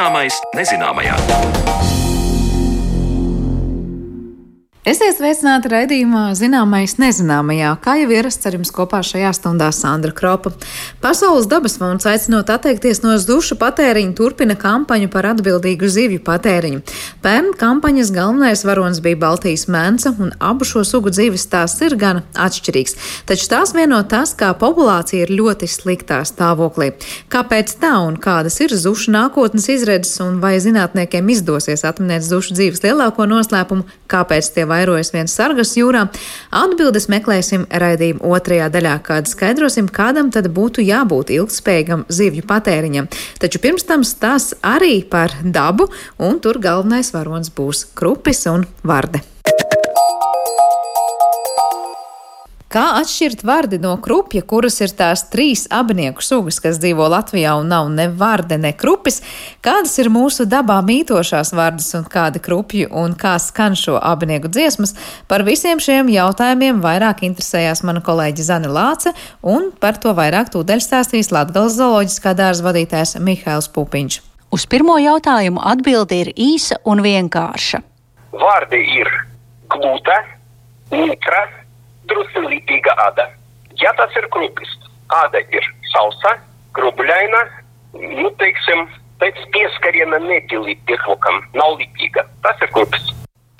Zināmais nezināmajā. Esiet sveicināti raidījumā Zināmais nezināmajā, kā jau ierasts ar jums kopā šajā stundā Sandra Kropa. Pasaules dabas fonds aicinot atteikties no dušu patēriņa turpina kampaņu par atbildīgu zivju patēriņu. Pērn kampaņas galvenais varonis bija Baltijas mēnce, un abu šo sugu dzīves stāsts ir gan atšķirīgs. Taču tās vieno tas, kā populācija ir ļoti sliktā stāvoklī. Kāpēc tā un kādas ir zušu nākotnes izredzes, un vai zinātniekiem izdosies atminēt zušu dzīves lielāko noslēpumu, kāpēc tie vairojas viens sargas jūrā? Atbildes meklēsim raidījuma otrajā daļā, kad skaidrosim, kādam tad būtu jābūt ilgspējīgam zivju patēriņam. Taču pirms tam stāsts arī par dabu, un tur galvenais varonis būs krupis un varde. Kā atšķirt vardi no krupja, kuras ir tās trīs abnieku sugas, kas dzīvo Latvijā un nav ne varde, ne krupis? Kādas ir mūsu dabā mītošās vardas un kādi krupji un kā skan šo abnieku dziesmas? Par visiem šiem jautājumiem vairāk interesējās mana kolēģi Zane Lāce, un par to vairāk tūdaļ stāstīs Latgales zooloģiskā dārza vadītājs Mihails Pupiņš. Uz pirmo jautājumu atbildi ir īsa un vienkārša. Vārdi ir glūta, mitra, drusku līdzīga āda. Ja tas ir krupis, āda ir sausa, grubļaina, nu, teiksim, pēc pieskariena nepilīt pirkokam, nav līdzīga. Tas ir krupis.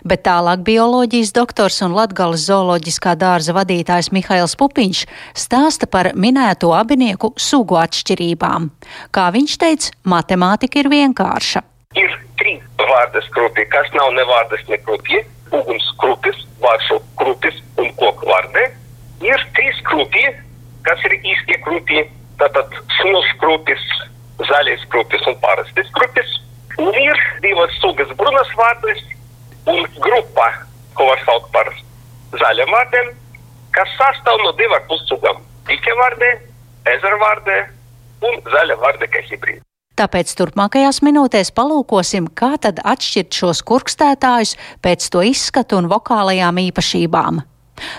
Bet tālāk bioloģijas doktors un Latgales zooloģiskā dārza vadītājs Mihails Pupiņš stāsta par minēto abinieku sugu atšķirībām. Kā viņš teica, matemātika ir vienkārša. Ir trīs vārdas krupi, kas nav ne vārdas, ne krupi. Uguns krupis, vāršu krupis un koku vārdē. Ir trīs krupi, kas ir īstie krupi. Tātad smilšu krupis, zaļais krupis un parastais krupis. Un ir divas sugas brunas vārdas un grupa, ko var saukt par zaļiem vārdiem, kas sastāv no divu pussugām - tika vārdē, ezera vārdē un zaļa vārde kā hibrīda. Tāpēc turpmākajās minūtēs palūkosim, kā tad atšķirt šos kurkstētājus pēc to izskatu un vokālajām īpašībām.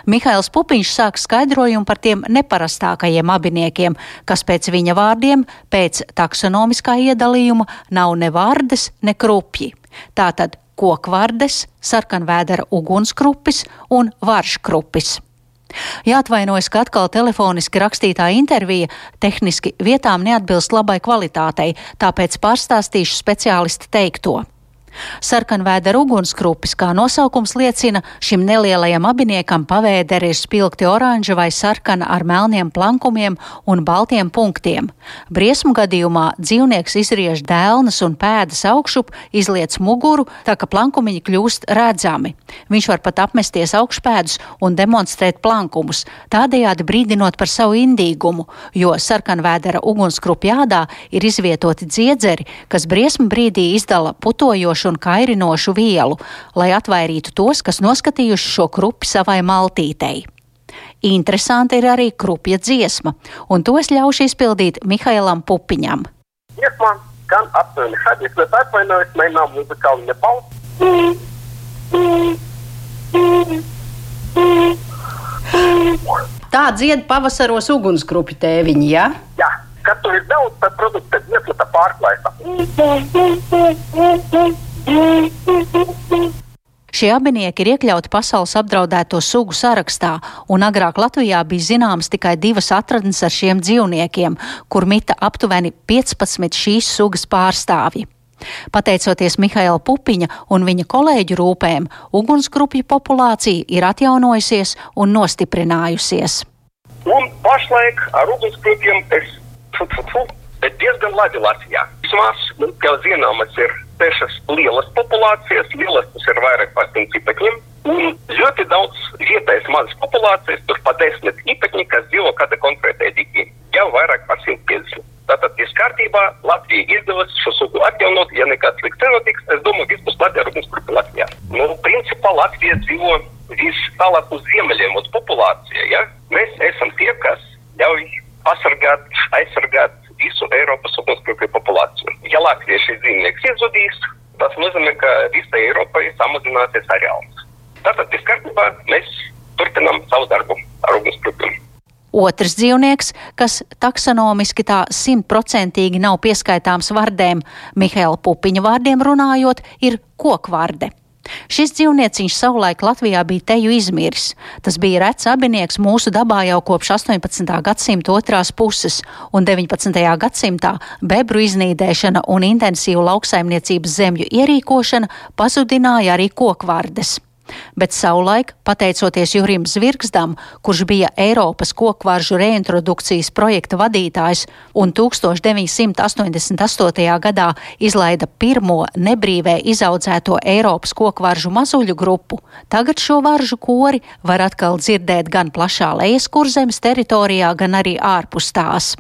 Mihails Pupiņš sāk skaidrojumu par tiem neparastākajiem abiniekiem, kas pēc viņa vārdiem, pēc taksonomiskā iedalījuma nav ne vārdes, ne krupji. Tātad kokvārdes, sarkanvēdera ugunskrupis un varškrupis. Jāatvainojas, ka atkal telefoniski rakstītā intervija tehniski vietām neatbilst labai kvalitātei, tāpēc pārstāstīšu speciālisti teikto. Sarkanvēdera ugunskrupis, kā nosaukums liecina, šim nelielajam abiniekam pavēderi ir spilgti oranža vai sarkana ar melniem plankumiem un baltiem punktiem. Briesmu gadījumā dzīvnieks izriež dēlnas un pēdas augšup, izliec muguru, tā ka plankumiņi kļūst redzami. Viņš var pat apmesties augšpēdus un demonstrēt plankumus, tādējādi brīdinot par savu indīgumu, jo sarkanvēdera ugunskrupjādā ir izvietoti dziedzeri, kas briesmu brīdī izdala putojošu un kairinošu vielu, lai atvairītu tos, kas noskatījuši šo krupi savai maltītei. Interesanti ir arī krupja dziesma, un to es ļaušu izpildīt Mihailam Pupiņam. Dziesma gan aptuveni šādi, bet atvainojos, man nav muzikāli nebalsts. Tā dzied pavasaros ugunsgrupi tēviņi, ja? Jā, kad tur ir daudz, tad produkta dziesma tā pārklājas. Šie abinieki ir iekļauti pasaules apdraudēto sugu sarakstā, un agrāk Latvijā bija zināmas tikai divas atradnes ar šiem dzīvniekiem, kur mita aptuveni 15 šīs sugas pārstāvji. Pateicoties Mihaila Pupiņa un viņa kolēģu rūpēm, ugunsgrupju populācija ir atjaunojusies un nostiprinājusies. Un pašlaik ar ugunsgrupiem bet diezgan labi Latvijā. Vismaz mums jau zināmas ir sešas lielas populācijas, lielas tas ir vairāk par simt īpatņiem. Un ļoti daudz vietējas mazas populācijas, tur pa desmit īpatņi, kas dzīvo kāda konkrēta edīgi. Jau vairāk par 150. Tātad viss kārtībā, Latvija izdevās šo sugu atjaunot, ja nekāds slikts nenotiks, es domāju, viss būs labi ar ugunsgrupi Latvijā. Nu, principā Latvija dzīvo viss tālāk uz ziemeļiem, uz populācija, ja? Mēs esam tie, kas ļauj pasargāt, aizsargāt visu Eiropas ugunsgrupju populāciju. Ja Latvija šis dzīvnieks izzudīs, tas nozīmē, ka visai Eiropai samazināsies areāls. Tātad viss kārtībā mēs turpinām savu darbu ar ugunsgrupiem. Otrs dzīvnieks, kas taksonomiski tā simtprocentīgi nav pieskaitāms vardēm, Mihaila Pupiņa vārdiem runājot, ir kokvarde. Šis dzīvnieciņš savulaik Latvijā bija teju izmiris. Tas bija rets abinieks mūsu dabā jau kopš 18. gadsimta otrās puses, un 19. gadsimtā bebru iznīdēšana un intensīva lauksaimniecības zemju ierīkošana pazudināja arī kokvārdes bet savulaik, pateicoties Jurim Zvirgzdam, kurš bija Eiropas kokvaržu reintrodukcijas projekta vadītājs un 1988. gadā izlaida pirmo nebrīvē izaudzēto Eiropas kokvaržu mazuļu grupu, tagad šo varžu kori var atkal dzirdēt gan plašā lejas kurzemes teritorijā, gan arī ārpus tās.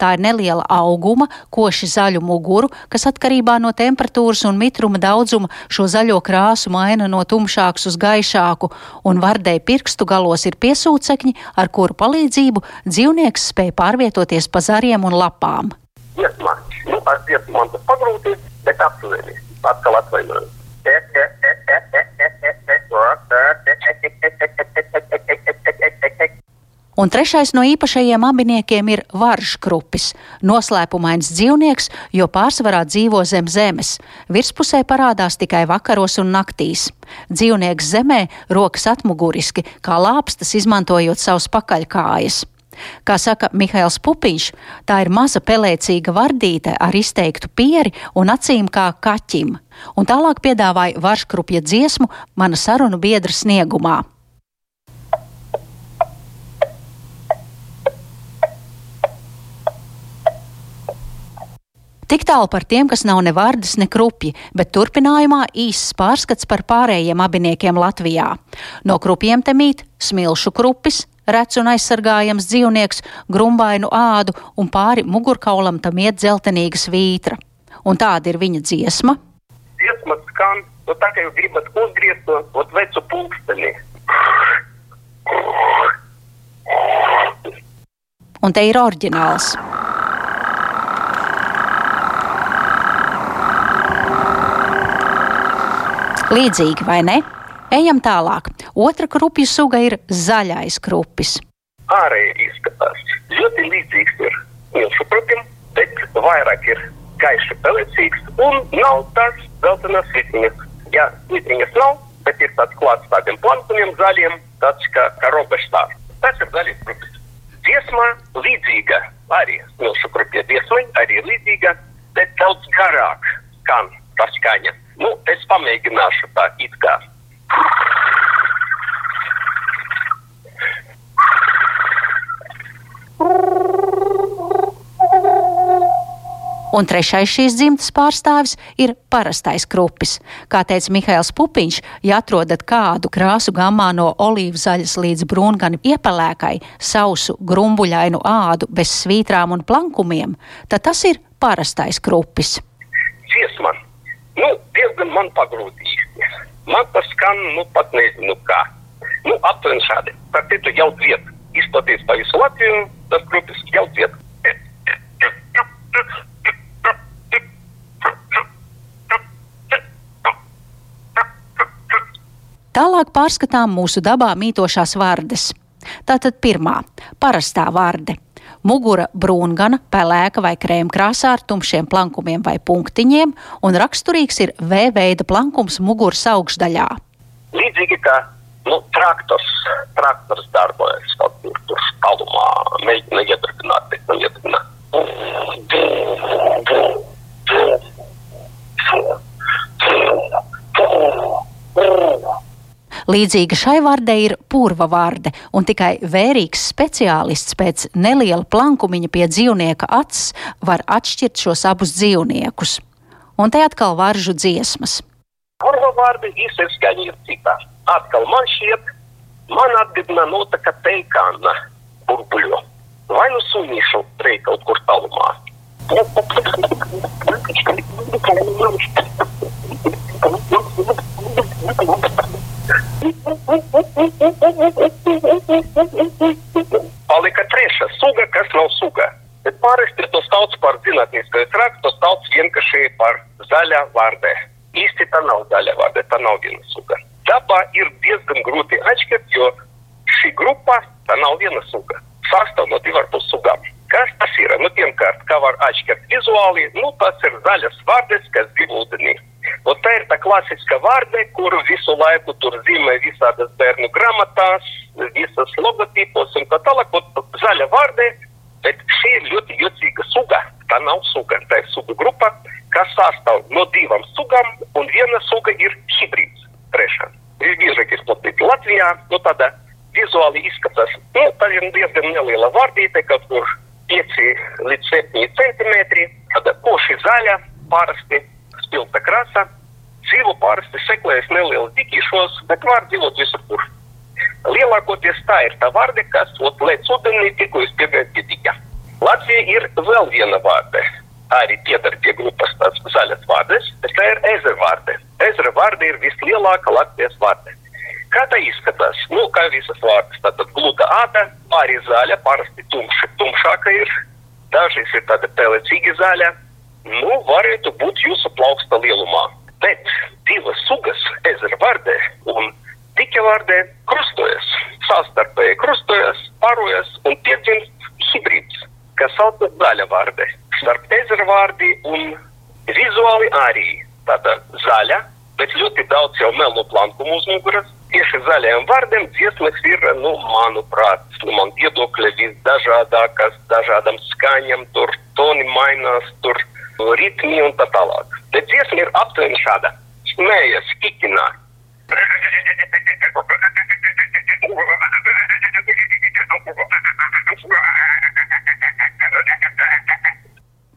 Tā ir neliela auguma, koši zaļu muguru, kas atkarībā no temperatūras un mitruma daudzuma šo zaļo krāsu maina no tumšāks uz gaišāku, un vardei pirkstu galos ir piesūcekņi, ar kuru palīdzību dzīvnieks spēj pārvietoties pa zariem un lapām. Dziesmā, nu, ar dziesmu man tas pagrūti, bet aptuveni, atkal atvainojos. Un trešais no īpašajiem abiniekiem ir varžkrupis, noslēpumains dzīvnieks, jo pārsvarā dzīvo zem zemes. Virspusē parādās tikai vakaros un naktīs. Dzīvnieks zemē rokas atmuguriski, kā lāpstas, izmantojot savus pakaļkājas. Kā saka Mihails Pupiņš, tā ir maza pelēcīga vardīte ar izteiktu pieri un acīm kā kaķim, un tālāk piedāvāja varškrupja dziesmu mana sarunu biedra sniegumā. Tik tālu par tiem, kas nav ne vārdas, ne krupji, bet turpinājumā īsts pārskats par pārējiem abiniekiem Latvijā. No krupjiem te mīt smilšu krupis, rets un aizsargājams dzīvnieks, grumbainu ādu un pāri mugurkaulam tam iet dzeltenīga svītra. Un tāda ir viņa dziesma. Dziesma skan, nu tā kā jūs gribat uzgriezt to, to vecu pulksteni. Un te ir oriģināls. Līdzīgi, vai ne? Ejam tālāk. Otra krupju suga ir zaļais krupis. Ārēji izskatās ļoti līdzīgs ir milzu krupim, bet vairāk ir gaiši pelēcīgs un nav tās zeltainās svitiņas. Jā, svitiņas nav, bet ir tāds klāts tādiem planktoniem zaļiem, tāds kā, kā robežstāvs. Tas ir zaļais krupis. Dziesmā līdzīga arī milzu krupja dziesmai, arī līdzīga, bet daudz garāk skan tā skaņa. Nu, es pamēģināšu tā it kā. Un trešais šīs dzimtas pārstāvis ir parastais krupis. Kā teica Mihails Pupiņš, ja atrodat kādu krāsu gammā no olīvu zaļas līdz brūngani iepelēkai, sausu, grumbuļainu ādu bez svītrām un plankumiem, tad tas ir parastais krupis. Dziesma nu, diezgan man pagrūti īsti. Man tas skan, nu, pat nezinu kā. Nu, aptuveni šādi. Par citu jau viet, izplatīts pa visu Latviju, tas grupis jau viet. Tālāk pārskatām mūsu dabā mītošās vārdes. Tātad pirmā - parastā vārde mugura brūngana, pelēka vai krēmkrāsā ar tumšiem plankumiem vai punktiņiem, un raksturīgs ir V veida plankums muguras augšdaļā. Līdzīgi kā nu, traktors, traktors darbojas kaut kur tur tālumā, mēģina iedarbināt, bet nav iedarbināt. Līdzīga šai vārdei ir purva vārde, un tikai vērīgs speciālists pēc neliela plankumiņa pie dzīvnieka acis var atšķirt šos abus dzīvniekus. Un te atkal varžu dziesmas. Purva vārdi izskaņa ir citā. Atkal man šķiet, man atgādina no tā, ka teikāna burbuļo. Vai nu sunīšu rei kaut kur tālumā. Palika trešā suga, kas nav suga. Bet parasti to sauc par zinātniskais raksts, to sauc vienkārši par zaļā vārdē. Īsti tā nav zaļa vārde, tā nav viena suga. Dabā ir diezgan grūti atšķirt, jo šī grupa tā nav viena suga. sastāv no divām pussugām. Kas tas ir? Nu, pirmkārt, kā var atšķirt vizuāli, nu, tas ir zaļas vārdes, kas dzīvo ūdenī. Un tā ir tā klasiska vārde, kuru visu laiku tur zīmē visādas bērnu grāmatās, visas logotipos un tā tālāk. Zaļa vārde, bet šī ir ļoti jocīga suga. Tā nav suga, tā ir suga grupa, kas sastāv no divām sugām, un viena suga ir hibrīds. Trešā. Visbiežāk izplatīta Latvijā, nu tāda vizuāli izskatās, nu, tā ir diezgan neliela vārdīte, kaut kur 5 līdz 7 centimetri, tāda koši zaļa, parasti spilgta krasa. Dzīvo parasti seklējas nelielas dikīšos, bet var dzīvot visur kur. Lielākoties tā ir tā vārde, kas ot lēc ūdenī tikko jūs piegājat pie dika. Latvija ir vēl viena vārde. Arī piedar pie grupas tās zaļas vārdes, bet tā ir ezervārde. Ezervārde ir vislielākā Latvijas vārde. Kā tā izskatās? Nu, kā visas vārdas, tātad gluda āda, arī zaļa, parasti tumša, tumšāka ir, dažreiz ir tāda pelecīga zaļa, nu, varētu būt jūsu plauksta lielumā. Bet divas sugas, ezera vārdē un dika vārdē, krustojas, savstarpēji krustojas, parojas un piedzimst hibrīds, kas saucas zaļa vārdē. Starp ezera vārdi un vizuāli arī tāda zaļa, bet ļoti daudz jau melo plankumu uz muguras tieši zaļajiem vārdiem dziesmas ir, nu, manuprāt, nu, man viedokļi visdažādākās, dažādam skaņam, tur toni mainās, tur ritmi un tā tālāk. Bet dziesma ir aptuveni šāda. Smējas, kikinā.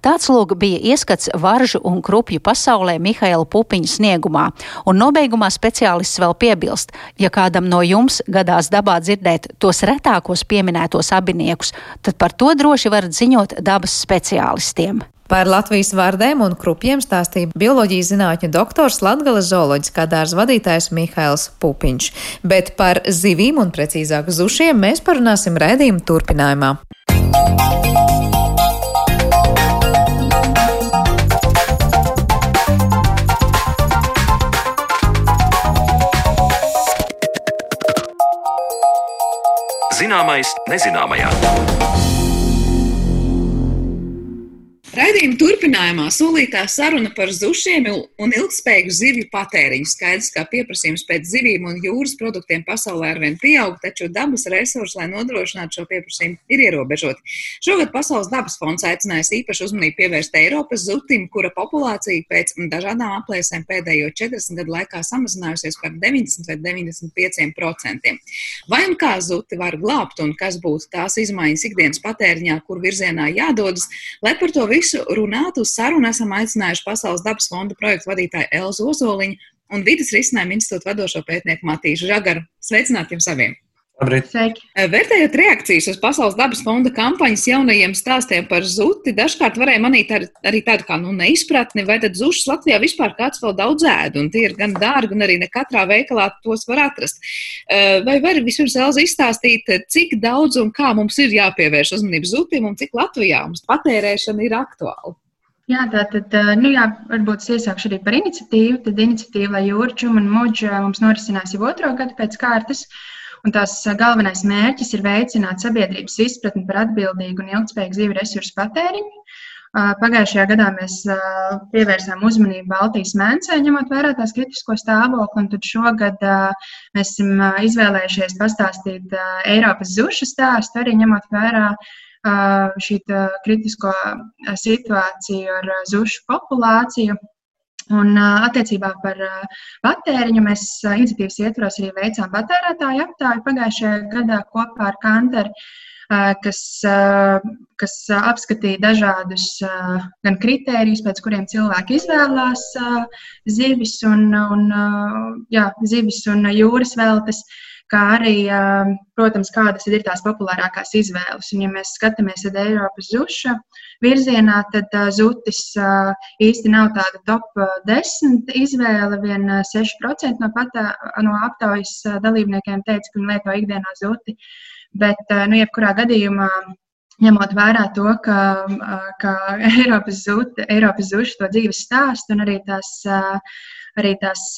Tāds lūk bija ieskats varžu un krupju pasaulē Mihaila Pupiņa sniegumā, un nobeigumā speciālists vēl piebilst, ja kādam no jums gadās dabā dzirdēt tos retākos pieminētos abiniekus, tad par to droši varat ziņot dabas speciālistiem. Par Latvijas vārdiem un krupjiem stāstīja bioloģijas zinātņu doktors Latgales zooloģiskā dārza vadītājs Mihails Pupiņš, bet par zivīm un precīzāk zušiem mēs parunāsim rēdījuma turpinājumā. Zināmais nezināmajā. Raidījuma turpinājumā solītā saruna par zušiem un ilgspējīgu zivju patēriņu. Skaidrs, ka pieprasījums pēc zivīm un jūras produktiem pasaulē arvien pieaug, taču dabas resursi, lai nodrošinātu šo pieprasījumu, ir ierobežoti. Šogad Pasaules dabas fonds aicinājis īpašu uzmanību pievērst Eiropas zutim, kura populācija pēc dažādām aplēsēm pēdējo 40 gadu laikā samazinājusies par 90 vai 95 procentiem. Vai un kā zuti var glābt un kas būtu tās izmaiņas ikdienas patēriņā, kur virzienā jādodas, lai par to visu visu runāt uz sarunu esam aicinājuši Pasaules dabas fonda projektu vadītāju Elzu Ozoliņu un vidas risinājumu institūtu vadošo pētnieku Matīšu Žagaru. Sveicināti jums abiem! Eh, vērtējot reakcijas uz Pasaules dabas fonda kampaņas jaunajiem stāstiem par zuti, dažkārt varēja manīt ar, arī tādu kā nu, neizpratni, vai tad zušas Latvijā vispār kāds vēl daudz ēd, un tie ir gan dārgi, un arī ne katrā veikalā tos var atrast. Eh, vai var vispirms Elza izstāstīt, cik daudz un kā mums ir jāpievērš uzmanību zutim, un cik Latvijā mums patērēšana ir aktuāla? Jā, tā tad, eh, nu jā, varbūt es iesākšu arī par iniciatīvu. Tad iniciatīva Jūra Čuma un Muģa mums norisinās jau otro gadu pēc kārtas. Uh, Un tās galvenais mērķis ir veicināt sabiedrības izpratni par atbildīgu un ilgspējīgu dzīvi resursu patēriņu. Pagājušajā gadā mēs pievērsām uzmanību Baltijas mēnesē, ņemot vērā tās kritisko stāvokli, un tad šogad mēs esam izvēlējušies pastāstīt Eiropas zušu stāstu, arī ņemot vērā šī kritisko situāciju ar zušu populāciju. Un attiecībā par patēriņu mēs iniciatīvas ietvaros arī veicām patērētāju aptāju pagājušajā gadā kopā ar Kanteru, kas, kas apskatīja dažādus gan kritērijus, pēc kuriem cilvēki izvēlās zivis un, un, jā, zivis un jūras veltes kā arī, protams, kādas ir tās populārākās izvēles. Un, ja mēs skatāmies uz Eiropas zuša virzienā, tad zutis īsti nav tāda top 10 izvēle. Vien 6% no, patā, no aptaujas dalībniekiem teica, ka viņi lieto ikdienā zuti. Bet, nu, jebkurā gadījumā ņemot vērā to, ka, ka Eiropas zuša to dzīves stāstu un arī tās, arī tās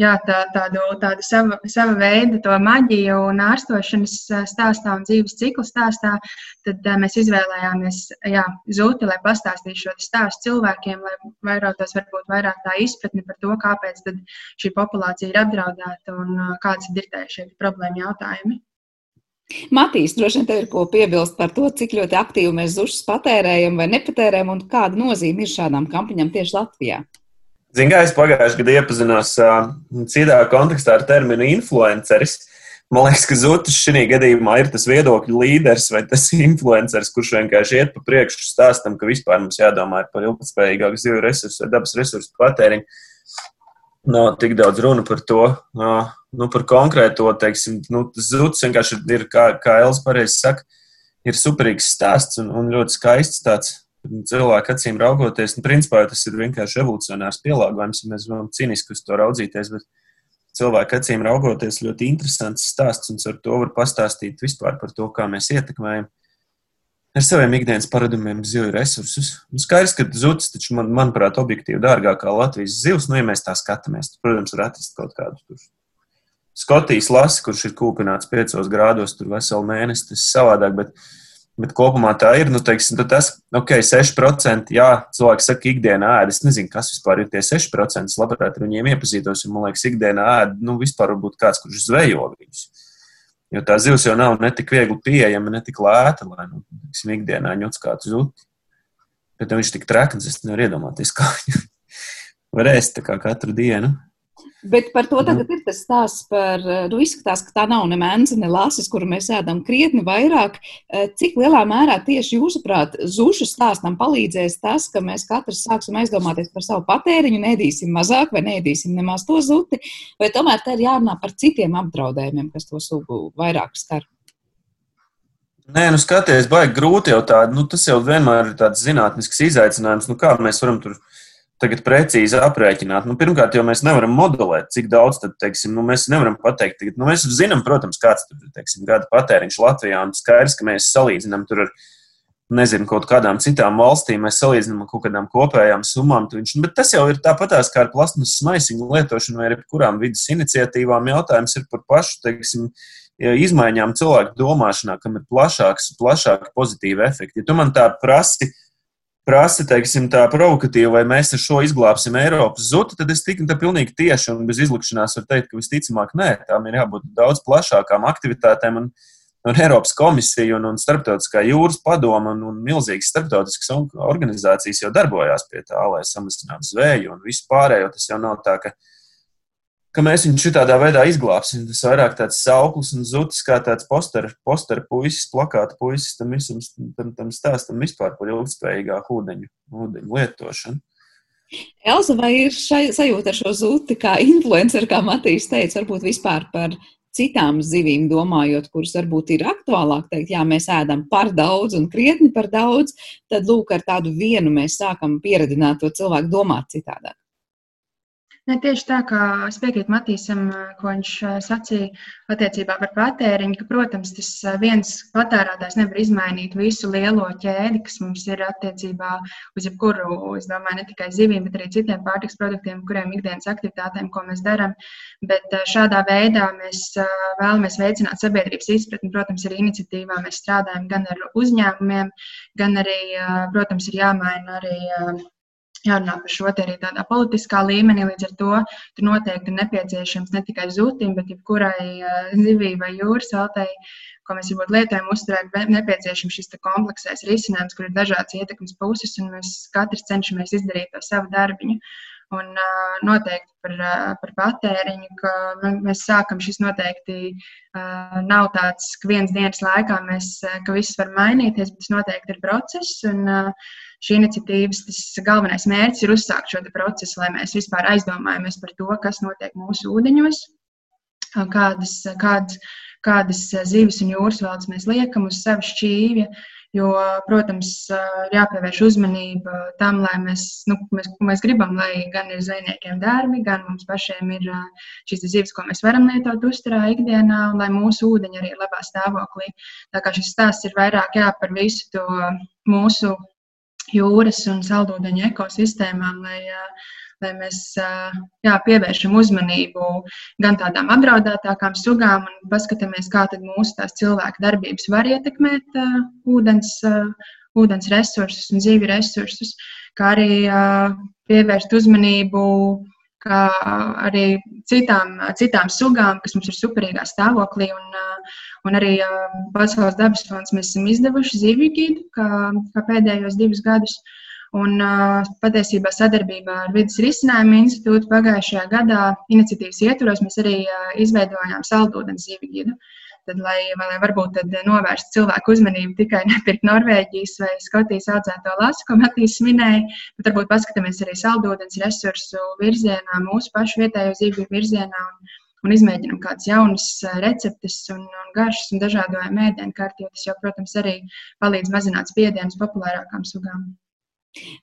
jā, tā, tādu, tādu sava, sava veida to maģiju un ārstošanas stāstā un dzīves ciklu stāstā, tad mēs izvēlējāmies jā, zūti, lai pastāstītu šo stāstu cilvēkiem, lai vairotos varbūt vairāk tā izpratne par to, kāpēc šī populācija ir apdraudēta un kādas ir šie problēma jautājumi. Matīs, droši vien tev ir ko piebilst par to, cik ļoti aktīvi mēs zušas patērējam vai nepatērējam un kāda nozīme ir šādām kampaņām tieši Latvijā. Ziniet, kā es pagājušajā gadā iepazinos uh, citā kontekstā ar terminu influenceris. Man liekas, ka Zutis šajā gadījumā ir tas viedokļu līderis vai tas influenceris, kurš vienkārši iet pa priekšu stāstam, ka vispār mums jādomā par ilgspējīgāku zivju resursu vai dabas resursu patēriņu. Nav tik daudz runa par to. Uh, nu, par konkrēto, teiksim, nu, zuds vienkārši ir, kā, kā Elsa pareizi saka, ir superīgs stāsts un, un ļoti skaists tāds cilvēku acīm raugoties. Un, principā tas ir vienkārši evolucionārs pielāgojums, ja mēs varam cīniski uz to raudzīties. Bet cilvēku acīm raugoties ļoti interesants stāsts, un ar to var pastāstīt vispār par to, kā mēs ietekmējam ar saviem ikdienas paradumiem zivju resursus. Un skaidrs, ka zuds, taču, man, manuprāt, objektīvi dārgākā Latvijas zivs, nu, ja mēs tā skatāmies, tad, protams, var atrast kaut kādus Skotijas lasi, kurš ir kūpināts 5 grādos, tur veselu mēnesi, tas ir savādāk. Bet, bet kopumā tā ir. Nu, teiksim, tas, ok, 6%. Jā, cilvēki saka, ikdienā ēd. Es nezinu, kas vispār ir tie 6%. Es labprāt ar viņiem iepazītos, jo man liekas, ikdienā ēd, nu, vispār varbūt kāds, kurš zvejo viņus. Jo tā zivs jau nav ne tik viegli pieejama, ne tik lēta, lai, nu, teiksim, ikdienā ņūts kādu zuti. Bet viņš tik trekns, es nevaru iedomāties, kā viņu var ēst kā katru dienu. Bet par to tagad ir tas stāsts par, nu, izskatās, ka tā nav ne mēnesi, ne lasis, kuru mēs ēdam krietni vairāk. Eh, cik lielā mērā tieši jūsuprāt, zušu stāstam palīdzēs tas, ka mēs katrs sāksim aizdomāties par savu patēriņu, nedīsim mazāk vai nedīsim nemaz to zuti, vai tomēr te ir jārunā par citiem apdraudējumiem, kas to sugu vairāk skar? Nē, nu skaties, baigi grūti jau tādu, nu tas jau vienmēr ir tāds zinātnisks izaicinājums, nu kā mēs varam tur tagad precīzi aprēķināt. Nu, pirmkārt, jau mēs nevaram modelēt, cik daudz tad, teiksim, nu, mēs nevaram pateikt. Tagad, nu, mēs zinām, protams, kāds ir teiksim, gada patēriņš Latvijā, un skaidrs, ka mēs salīdzinām tur ar nezinu, kaut kādām citām valstīm, mēs salīdzinām ar kaut kādām kopējām summām. Viņš, bet tas jau ir tāpatās kā ar plasmasas maisiņu lietošanu vai ar kurām vidas iniciatīvām. Jautājums ir par pašu, teiksim, izmaiņām cilvēku domāšanā, kam ir plašāks, plašāki pozitīvi efekti. Ja tu man tā prasi, prasa, teiksim, tā provokatīva, vai mēs ar šo izglābsim Eiropas zutu, tad es tik tā pilnīgi tieši un bez izlikšanās varu teikt, ka visticamāk nē, tām ir jābūt daudz plašākām aktivitātēm. Un, un Eiropas komisija un, un Starptautiskā jūras padoma un, un milzīgas starptautiskas organizācijas jau darbojās pie tā, lai samazinātu zvēju un visu pārējo. Tas jau nav tā, ka ka mēs viņu šādā veidā izglābsim. Tas vairāk tāds sauklis un zuds, kā tāds posteru poster puisis, plakāta puisis tam visam tam, tam stāstam vispār par ilgspējīgāku ūdeņu, ūdeņu lietošanu. Elza, vai ir šai sajūta ar šo zuti kā influenceru, kā Matīs teica, varbūt vispār par citām zivīm domājot, kuras varbūt ir aktuālāk teikt, jā, mēs ēdam par daudz un krietni par daudz, tad lūk, ar tādu vienu mēs sākam pieredzināt to cilvēku domāt citādāk. Ne, tieši tā, kā es piekrītu Matīsam, ko viņš sacīja attiecībā par patēriņu, ka, protams, tas viens patērētājs nevar izmainīt visu lielo ķēdi, kas mums ir attiecībā uz jebkuru, es domāju, ne tikai zivīm, bet arī citiem pārtiks produktiem, kuriem ikdienas aktivitātēm, ko mēs darām. Bet šādā veidā mēs vēlamies veicināt sabiedrības izpratni. Protams, arī iniciatīvā mēs strādājam gan ar uzņēmumiem, gan arī, protams, ir jāmaina arī jārunā par šo arī tādā politiskā līmenī. Līdz ar to tur noteikti nepieciešams ne tikai zutim, bet jebkurai uh, zivī vai jūras eltei, ko mēs varbūt lietojam, uzturēt, nepieciešams šis kompleksais risinājums, kur ir dažādas ietekmes puses, un mēs katrs cenšamies izdarīt to savu darbiņu. Un uh, noteikti par, uh, par patēriņu, ka nu, mēs sākam šis noteikti uh, nav tāds, ka vienas dienas laikā mēs, uh, ka viss var mainīties, bet tas noteikti ir process. Un, uh, šī iniciatīvas galvenais mērķis ir uzsākt šo procesu, lai mēs vispār aizdomājamies par to, kas notiek mūsu ūdeņos, kādas, kādas, kādas zivis un jūras valdes mēs liekam uz sava šķīvja. Jo, protams, ir jāpievērš uzmanība tam, lai mēs, nu, mēs, mēs gribam, lai gan ir zvejniekiem dārbi, gan mums pašiem ir šīs zivis, ko mēs varam lietot uzturā ikdienā, un lai mūsu ūdeņi arī ir labā stāvoklī. Tā kā šis stāsts ir vairāk jā, par visu to mūsu jūras un saldūdeņu ekosistēmām, lai, lai mēs jā, pievēršam uzmanību gan tādām apdraudētākām sugām un paskatāmies, kā mūsu cilvēku darbības var ietekmēt ūdens, ūdens resursus un dzīvi resursus, kā arī pievērst uzmanību kā arī citām, citām sugām, kas mums ir superīgā stāvoklī. Un, un arī Pasaules dabas fonds mēs esam izdevuši zivju gidu kā, kā pēdējos divus gadus. Un patiesībā sadarbībā ar Vides risinājumu institūtu pagājušajā gadā iniciatīvas ietvaros mēs arī izveidojām saldūdens zivju gidu. Tad, lai, lai varbūt novērstu cilvēku uzmanību tikai nepirkt Norvēģijas vai Skotijas audzēto lasu, ko Matīs minēja, bet varbūt paskatāmies arī saldūdens resursu virzienā, mūsu pašu vietējo zivju virzienā. Un, un izmēģinām kādas jaunas receptes un, un garšas un dažādojam ēdienkarti, jo tas jau, protams, arī palīdz mazināt spiedienu uz populārākām sugām.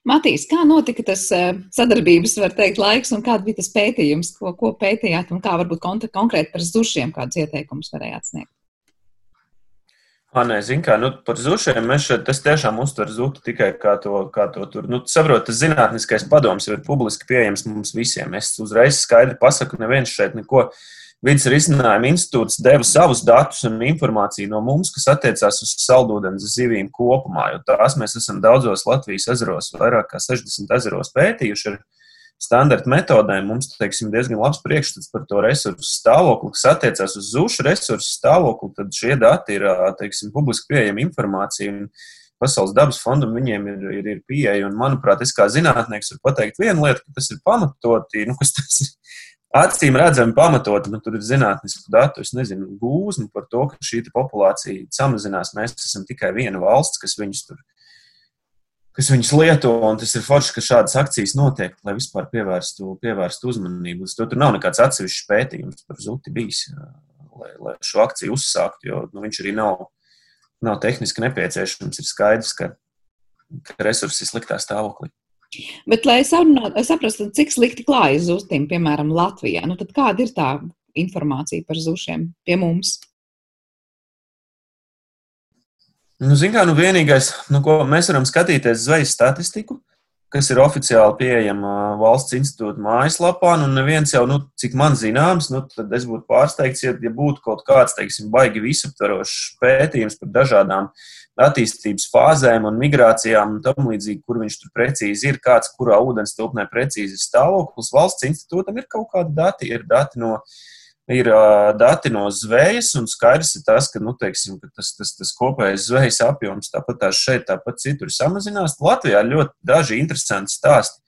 Matīs, kā notika tas sadarbības, var teikt, laiks un kāda bija tas pētījums, ko, ko pētījāt un kā varbūt konkrēti par zušiem kādus ieteikumus varējāt sniegt? Nē, zinu, kā nu, par zušiem mēs šeit tiešām uztveram zutu tikai kā to, kā to tur. Nu, saprot, tas zinātniskais padoms ir publiski pieejams mums visiem. Es uzreiz skaidri pasaku, neviens šeit neko. Vides risinājuma institūts deva savus datus un informāciju no mums, kas attiecās uz saldūdens zivīm kopumā, jo tās mēs esam daudzos Latvijas ezeros, vairāk kā 60 ezeros pētījuši. Ir standarta metodēm mums teiksim, diezgan labs priekšstats par to resursu stāvokli, kas attiecās uz zušu resursu stāvokli. Tad šie dati ir teiksim, publiski pieejama informācija. Pasaules dabas fondam viņiem ir, ir, ir pieeja. Un, manuprāt, es kā zinātnieks varu pateikt vienu lietu, ka tas ir pamatoti. Nu, tas ir acīm redzami pamatoti, bet tur ir zinātnisku datu. Es nezinu, gūzmu par to, ka šī populācija samazinās. Mēs esam tikai viena valsts, kas viņus tur kas viņus lieto, un tas ir forši, ka šādas akcijas notiek, lai vispār pievērstu, pievērstu uzmanību. To tur nav nekāds atsevišķs pētījums par zuti bijis, lai, lai šo akciju uzsāktu, jo nu, viņš arī nav, nav tehniski nepieciešams. Ir skaidrs, ka, ka resursi ir sliktā stāvoklī. Bet, lai saprastu, cik slikti klājas zustiem, piemēram, Latvijā, nu tad kāda ir tā informācija par zušiem pie mums? Nu, Zinām, kā, nu vienīgais, nu, ko mēs varam skatīties zvejas statistiku, kas ir oficiāli pieejama valsts institūta mājaslapā. Nu, neviens jau, nu, cik man zināms, nu, tad es būtu pārsteigts, ja, ja būtu kaut kāds, teiksim, baigi visaptvarošs pētījums par dažādām attīstības fāzēm un migrācijām un tam līdzīgi, kur viņš tur precīzi ir, kāds kurā ūdens tilpnē precīzi ir stāvoklis. Valsts institūtam ir kaut kādi dati, ir dati no ir uh, dati no zvejas, un skaidrs ir tas, ka, nu, teiksim, ka tas, tas, tas kopējais zvejas apjoms tāpat tās šeit, tāpat citur samazinās. Latvijā ir ļoti daži interesanti stāsti,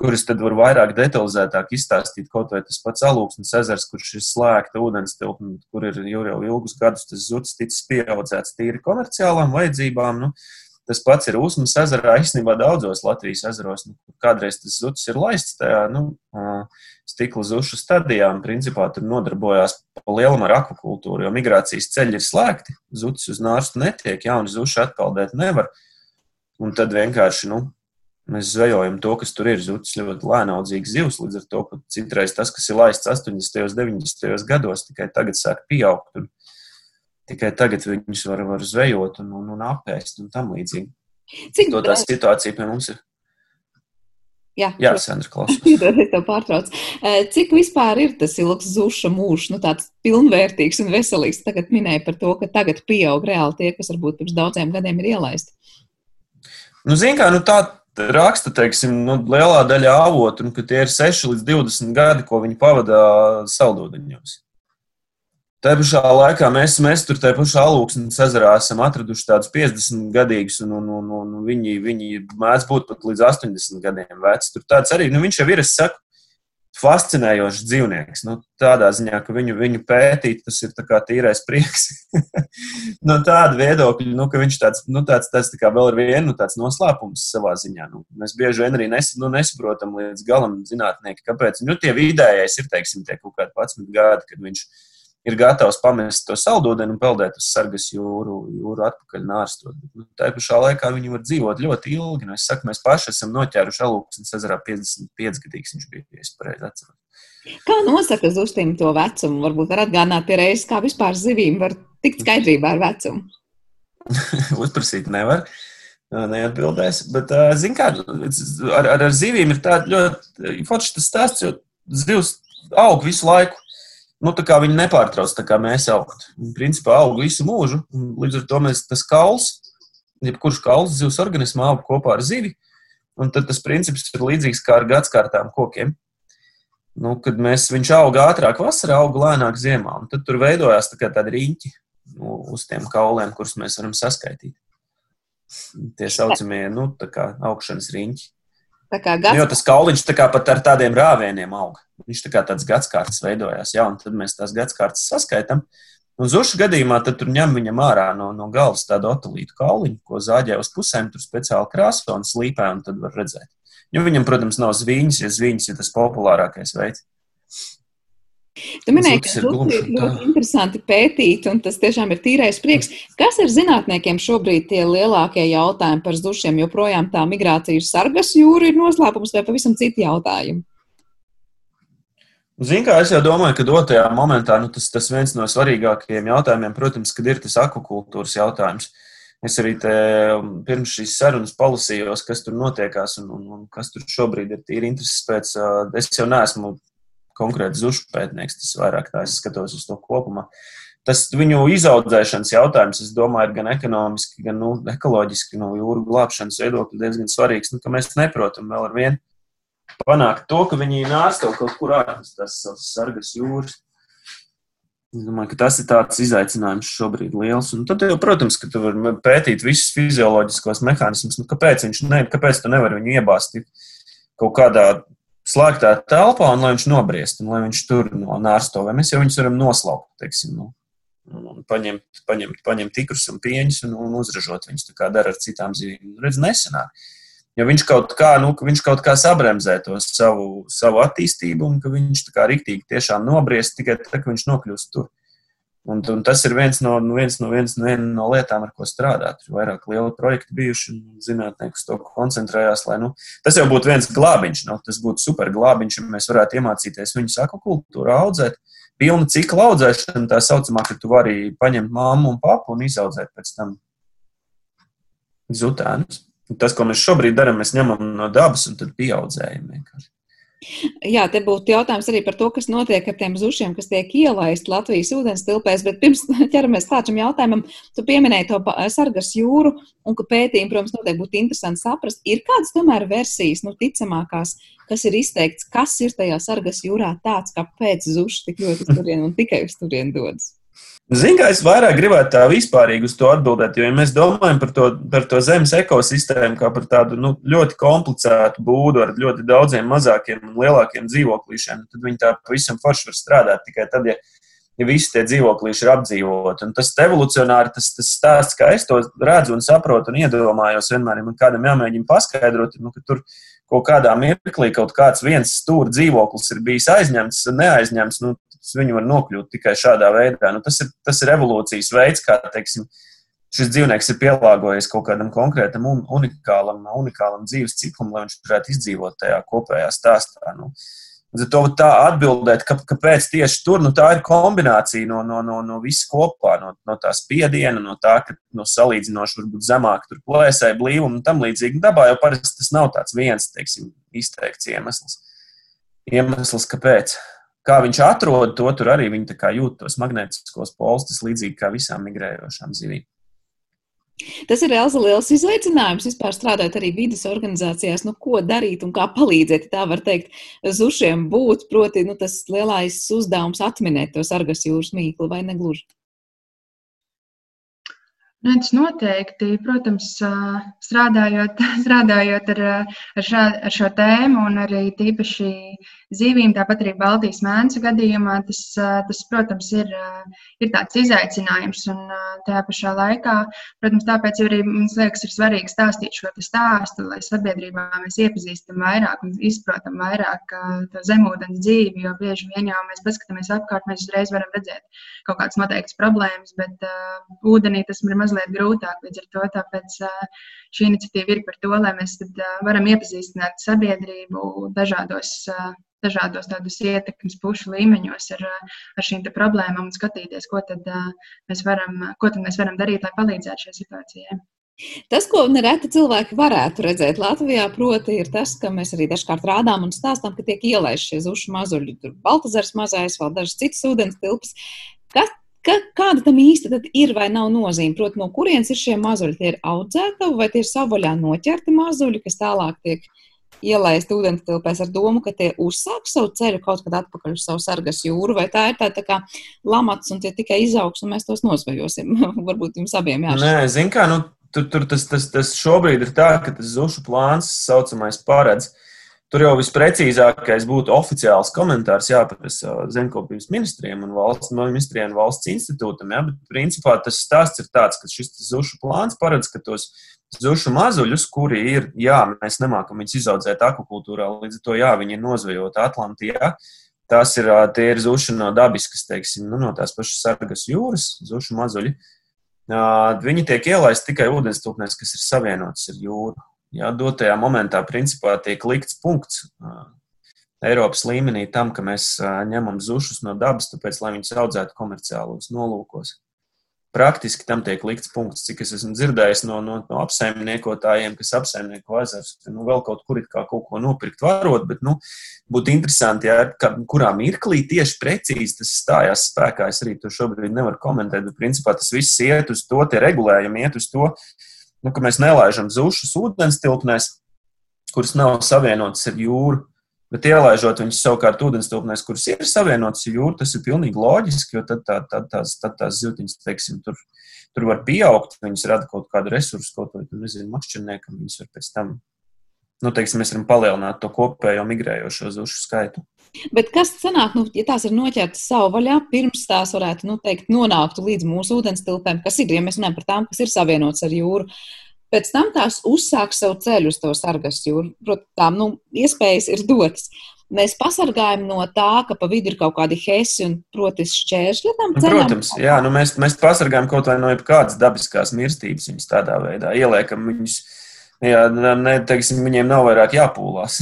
kurus tad var vairāk detalizētāk izstāstīt. Kaut vai tas pats alūksnes ezers, kurš ir slēgta ūdens tilpne, kur ir jau, ilgus gadus tas zuds ticis pieaudzēts tīri komerciālām vajadzībām. Nu, Tas pats ir Usmas ezerā, īstenībā daudzos Latvijas ezeros. Nu, kādreiz tas zuds ir laists tajā nu, stikla zušu stadijā, un principā tur nodarbojās pa lielam ar akvakultūru, jo migrācijas ceļi ir slēgti, zuds uz nārstu netiek, jauni zuši atpeldēt nevar. Un tad vienkārši, nu, mēs zvejojam to, kas tur ir. Zuds ļoti lēnaudzīgs zivs, līdz ar to citreiz tas, kas ir laists 80. un 90. gados, tikai tagad sāk pieaugt. Un, tikai tagad viņus var, var zvejot un, un, un apēst un tam līdzīgi. Cik to tā situācija pie mums ir? Jā, Jā Sandra, klausos. es tev pārtraucu. Cik vispār ir tas ilgs zuša mūžs, nu tāds pilnvērtīgs un veselīgs? Tagad minēja par to, ka tagad pieaug reāli tie, kas varbūt pirms daudziem gadiem ir ielaisti. Nu, zin kā, nu tā raksta, teiksim, nu, lielā daļa avotu, un ka tie ir 6 līdz 20 gadi, ko viņi pavada saldūdeņos. Tā pašā laikā mēs, mēs tur tajā pašā alūksnes ezerā esam atraduši tādus 50 gadīgus, un, un, un, un viņi, viņi mēdz būt pat līdz 80 gadiem veci. Tur tāds arī, nu, viņš jau ir, es saku, fascinējošs dzīvnieks. Nu, tādā ziņā, ka viņu, viņu pētīt, tas ir tā tīrais prieks. no tāda viedokļa, nu, ka viņš tāds, nu, tāds, tāds tā kā vēl ir viena nu, noslēpums savā ziņā. Nu, mēs bieži vien arī nes, nu, nesaprotam līdz galam zinātnieki, kāpēc. Nu, tie vidējais ir, teiksim, tie kaut kādi 11 gadi, kad viņš ir ir gatavs pamest to saldūdeni un peldēt uz sargas jūru, jūru atpakaļ nārstot. Nu, tā pašā laikā viņi var dzīvot ļoti ilgi. Nu, es saku, mēs paši esam noķēruši alūksnes ezerā 55 gadīgs viņš bija, ja es pareizi atceros. Kā nosaka zustīm to vecumu? Varbūt var atgādināt pie reizes, kā vispār zivīm var tikt skaidrībā ar vecumu. Uzprasīt nevar. neatbildēs. Bet, zin kā, ar, ar, ar zivīm ir tāda ļoti forša tas stāsts, jo zivs aug visu laiku. Nu, tā kā viņi nepārtrauc, tā kā mēs augam. Viņi principā aug visu mūžu. Līdz ar to mēs tas kauls, jebkurš kauls zivs organismā aug kopā ar zivi. Un tad tas princips ir līdzīgs kā ar gadskārtām kokiem. Nu, kad mēs, viņš auga ātrāk vasarā, auga lēnāk ziemā. Tad tur veidojās tā tādi riņķi nu, uz tiem kauliem, kurus mēs varam saskaitīt. Tie saucamie nu, augšanas riņķi. Kā gads... nu, jo tas kauliņš kā pat ar tādiem rāvieniem aug. Viņš tā kā tāds gadskārtas veidojās, jā, un tad mēs tās gadskārtas saskaitām. Un zušu gadījumā tad tur ņem viņam ārā no, no galvas tādu otelītu kauliņu, ko zāģē uz pusēm, tur speciāli krāso un slīpē, un tad var redzēt. Jo viņam, protams, nav zviņas, ja zviņas ir tas populārākais veids. Tu minēji, ka tas ir ļoti interesanti pētīt, un tas tiešām ir tīrais prieks. Kas ir zinātniekiem šobrīd tie lielākie jautājumi par zušiem? Joprojām tā migrācija uz sargas jūru ir noslēpums vai pavisam citi jautājumi? Ziniet, kā es jau domāju, ka dotajā momentā nu, tas, tas viens no svarīgākajiem jautājumiem, protams, ir tas akvakultūras jautājums. Es arī te, um, pirms šīs sarunas palasījos, kas tur notiekās un, un, un kas tur šobrīd ir tīri intereses pēc. Uh, es jau neesmu konkrēti zušu pētnieks, tas vairāk tā es skatos uz to kopumā. Tas viņu izaudzēšanas jautājums, es domāju, ir gan ekonomiski, gan nu, ekoloģiski, no jūras glābšanas viedokļa diezgan svarīgs. Nu, mēs neprotam vēl ar vienu panākt to, ka viņi nārsto kaut kur ārpus tās sargas jūras. Es domāju, ka tas ir tāds izaicinājums šobrīd liels. Un tad, jau, protams, ka tu vari pētīt visus fizioloģiskos mehānismus. Nu, kāpēc viņš ne, kāpēc tu nevari viņu iebāzt kaut kādā slēgtā telpā, un lai viņš nobriest, un lai viņš tur no nārsto, vai mēs jau viņus varam noslaukt, teiksim, nu, un paņemt, paņemt, paņemt tikrus un pieņus un, un uzražot viņus, tā kā dara ar citām zivīm. Redz, nesenāk. Ja viņš kaut kā, nu, viņš kaut kā sabremzē to savu, savu attīstību, un ka viņš tā kā riktīgi tiešām nobriest tikai tad, kad viņš nokļūst tur. Un, un tas ir viens no, nu, viens, no, viens, no, viens no lietām, ar ko strādāt. Ir vairāk lieli projekti bijuši, un zinātnieki uz to koncentrējās. Lai, nu, tas jau būtu viens glābiņš, nu, tas būtu super glābiņš, ja mēs varētu iemācīties viņu akvakultūru audzēt. Pilna cikla audzēšana, tā saucamā, ka tu vari paņemt māmu un papu un izaudzēt pēc tam zutēnus. Tas, ko mēs šobrīd darām, mēs ņemam no dabas un tad pieaudzējam vienkārši. Jā, te būtu jautājums arī par to, kas notiek ar tiem zušiem, kas tiek ielaisti Latvijas ūdens tilpēs. Bet pirms ķeramies klāt šim jautājumam, tu pieminēji to sargas jūru un ka pētījumi, protams, noteikti būtu interesanti saprast. Ir kādas tomēr versijas, nu, ticamākās, kas ir izteikts, kas ir tajā sargas jūrā tāds, kāpēc zuši tik ļoti uz turieni un tikai uz turieni dodas? Ziniet, es vairāk gribētu tā vispārīgi uz to atbildēt, jo, ja mēs domājam par to, par to zemes ekosistēmu kā par tādu nu, ļoti komplicētu būdu ar ļoti daudziem mazākiem un lielākiem dzīvoklīšiem, tad viņi tā pavisam forši var strādāt tikai tad, ja, ja visi tie dzīvoklīši ir apdzīvoti. Un tas evolucionāri, tas, tas stāsts, kā es to redzu un saprotu un iedomājos, vienmēr, man kādam jāmēģina paskaidrot, nu, ka tur kaut kādā mirklī kaut kāds viens stūra dzīvoklis ir bijis aizņemts, neaizņemts. Nu, viņi var nokļūt tikai šādā veidā. Nu, tas, ir, tas ir evolūcijas veids, kā teiksim, šis dzīvnieks ir pielāgojies kaut kādam konkrētam un unikālam, unikālam dzīves ciklam, lai viņš varētu izdzīvot tajā kopējā stāstā. Nu, To tā atbildēt, ka, kāpēc tieši tur, nu, tā ir kombinācija no, no, no, no visa kopā, no, no tā spiediena, no tā, ka no salīdzinoši varbūt zemāk tur plēsē blīvuma un tam līdzīgi. Dabā jau parasti tas nav tāds viens, teiksim, izteikts iemesls. Iemesls, kāpēc kā viņš atrod to, tur arī viņi jūt tos magnētiskos polstus, līdzīgi kā visām migrējošām zivīm. Tas ir Elza liels izaicinājums vispār strādāt arī vidas organizācijās, nu, ko darīt un kā palīdzēt, tā var teikt, zušiem būt, proti, nu, tas lielais uzdevums atminēt to sargas jūras mīklu vai negluži. Nē, tas noteikti, protams, strādājot, strādājot ar, ar, šā, ar šo tēmu un arī tīpaši zīvīm, tāpat arī Baltijas mēneša gadījumā, tas, tas protams, ir, ir tāds izaicinājums. Un tajā pašā laikā, protams, tāpēc arī mums liekas, ir svarīgi stāstīt šo stāstu, lai sabiedrībā mēs iepazīstam vairāk un izprotam vairāk to zemūdens dzīvi, jo bieži vien jau mēs paskatāmies apkārt, mēs uzreiz varam redzēt kaut kādas noteiktas problēmas, bet uh, ūdenī tas ir mazliet grūtāk. Līdz ar to tāpēc šī iniciatīva ir par to, lai mēs varam iepazīstināt sabiedrību dažādos, dažādos tādus ietekmes pušu līmeņos ar, ar šīm problēmām un skatīties, ko tad mēs varam, ko tad mēs varam darīt, lai palīdzētu šajā situācijā. Tas, ko nereti cilvēki varētu redzēt Latvijā, proti, ir tas, ka mēs arī dažkārt rādām un stāstām, ka tiek ielaisti šie zušu mazuļi. Tur Baltazars mazais, vēl dažas citas ūdens tilpas. Kas, ka, kāda tam īsti ir vai nav nozīme? Proti, no kurienes ir šie mazuļi? Tie ir audzētavi vai tie ir savvaļā noķerti mazuļi, kas tālāk tiek ielaist ūdens tilpēs ar domu, ka tie uzsāks savu ceļu kaut kad atpakaļ uz savu sargas jūru, vai tā ir tā, tā kā lamats un tie tikai izaugs un mēs tos nosvajosim? Varbūt jums abiem jāšķirt. Nē, zin kā, nu, tur, tur tas, tas, tas šobrīd ir tā, ka tas zušu plāns, saucamais, paredz. Tur jau visprecīzākais būtu oficiāls komentārs jāprasa zemkopības ministriem un valsts ministriem un valsts institūtam. Ja? Bet, principā, tas stāsts ir tāds, ka šis zušu plāns paredz, ka tos zušu mazuļus, kuri ir, jā, mēs nemākam viņus izaudzēt akvakultūrā, līdz ar to, jā, viņi ir nozvejoti Atlantijā. Tās ir, tie ir zuši no dabiskas, teiksim, nu, no tās pašas sargas jūras, zušu mazuļi. Viņi tiek ielaisti tikai ūdenstūpnēs, kas ir savienotas ar jūru. Jā, dotajā momentā principā tiek likts punkts Eiropas līmenī tam, ka mēs ņemam zušus no dabas, tāpēc, lai viņus audzētu komerciālos nolūkos praktiski tam tiek likts punkts, cik es esmu dzirdējis no, no, no apsaimniekotājiem, kas apsaimnieko ezerus, ka nu, vēl kaut kur it kā kaut ko nopirkt varot, bet nu, būtu interesanti, ja, ka, kurā mirklī tieši precīzi tas stājās spēkā. Es arī to šobrīd nevaru komentēt, bet principā tas viss iet uz to, tie regulējumi iet uz to, nu, ka mēs nelaižam zušas ūdens tilpnēs, kuras nav savienotas ar jūru. Bet ielaižot viņus savukārt ūdenstūpnēs, kuras ir savienotas ar jūru, tas ir pilnīgi loģiski, jo tad, tā, tad, tās, tad tās zivtiņas, teiksim, tur, tur var pieaugt, viņas rada kaut kādu resursu, kaut ko, nezinu, makšķerniekam, viņas var pēc tam, nu, teiksim, mēs varam palielināt to kopējo migrējošo zušu skaitu. Bet kas sanāk, nu, ja tās ir noķertas savu vaļā, pirms tās varētu, nu, teikt, nonāktu līdz mūsu ūdenstilpēm, kas ir, ja mēs runājam par tām, kas ir savienotas ar jūru, Pēc tam tās uzsāk savu ceļu uz to sargas jūru. Protams, tām nu, iespējas ir dotas. Mēs pasargājam no tā, ka pa vidu ir kaut kādi hesi un, protams, šķēršļi ceļam. Protams, jā, nu mēs, mēs pasargājam kaut vai no jebkādas dabiskās mirstības viņus tādā veidā. Ieliekam viņus, jā, ne, teiksim, viņiem nav vairāk jāpūlās.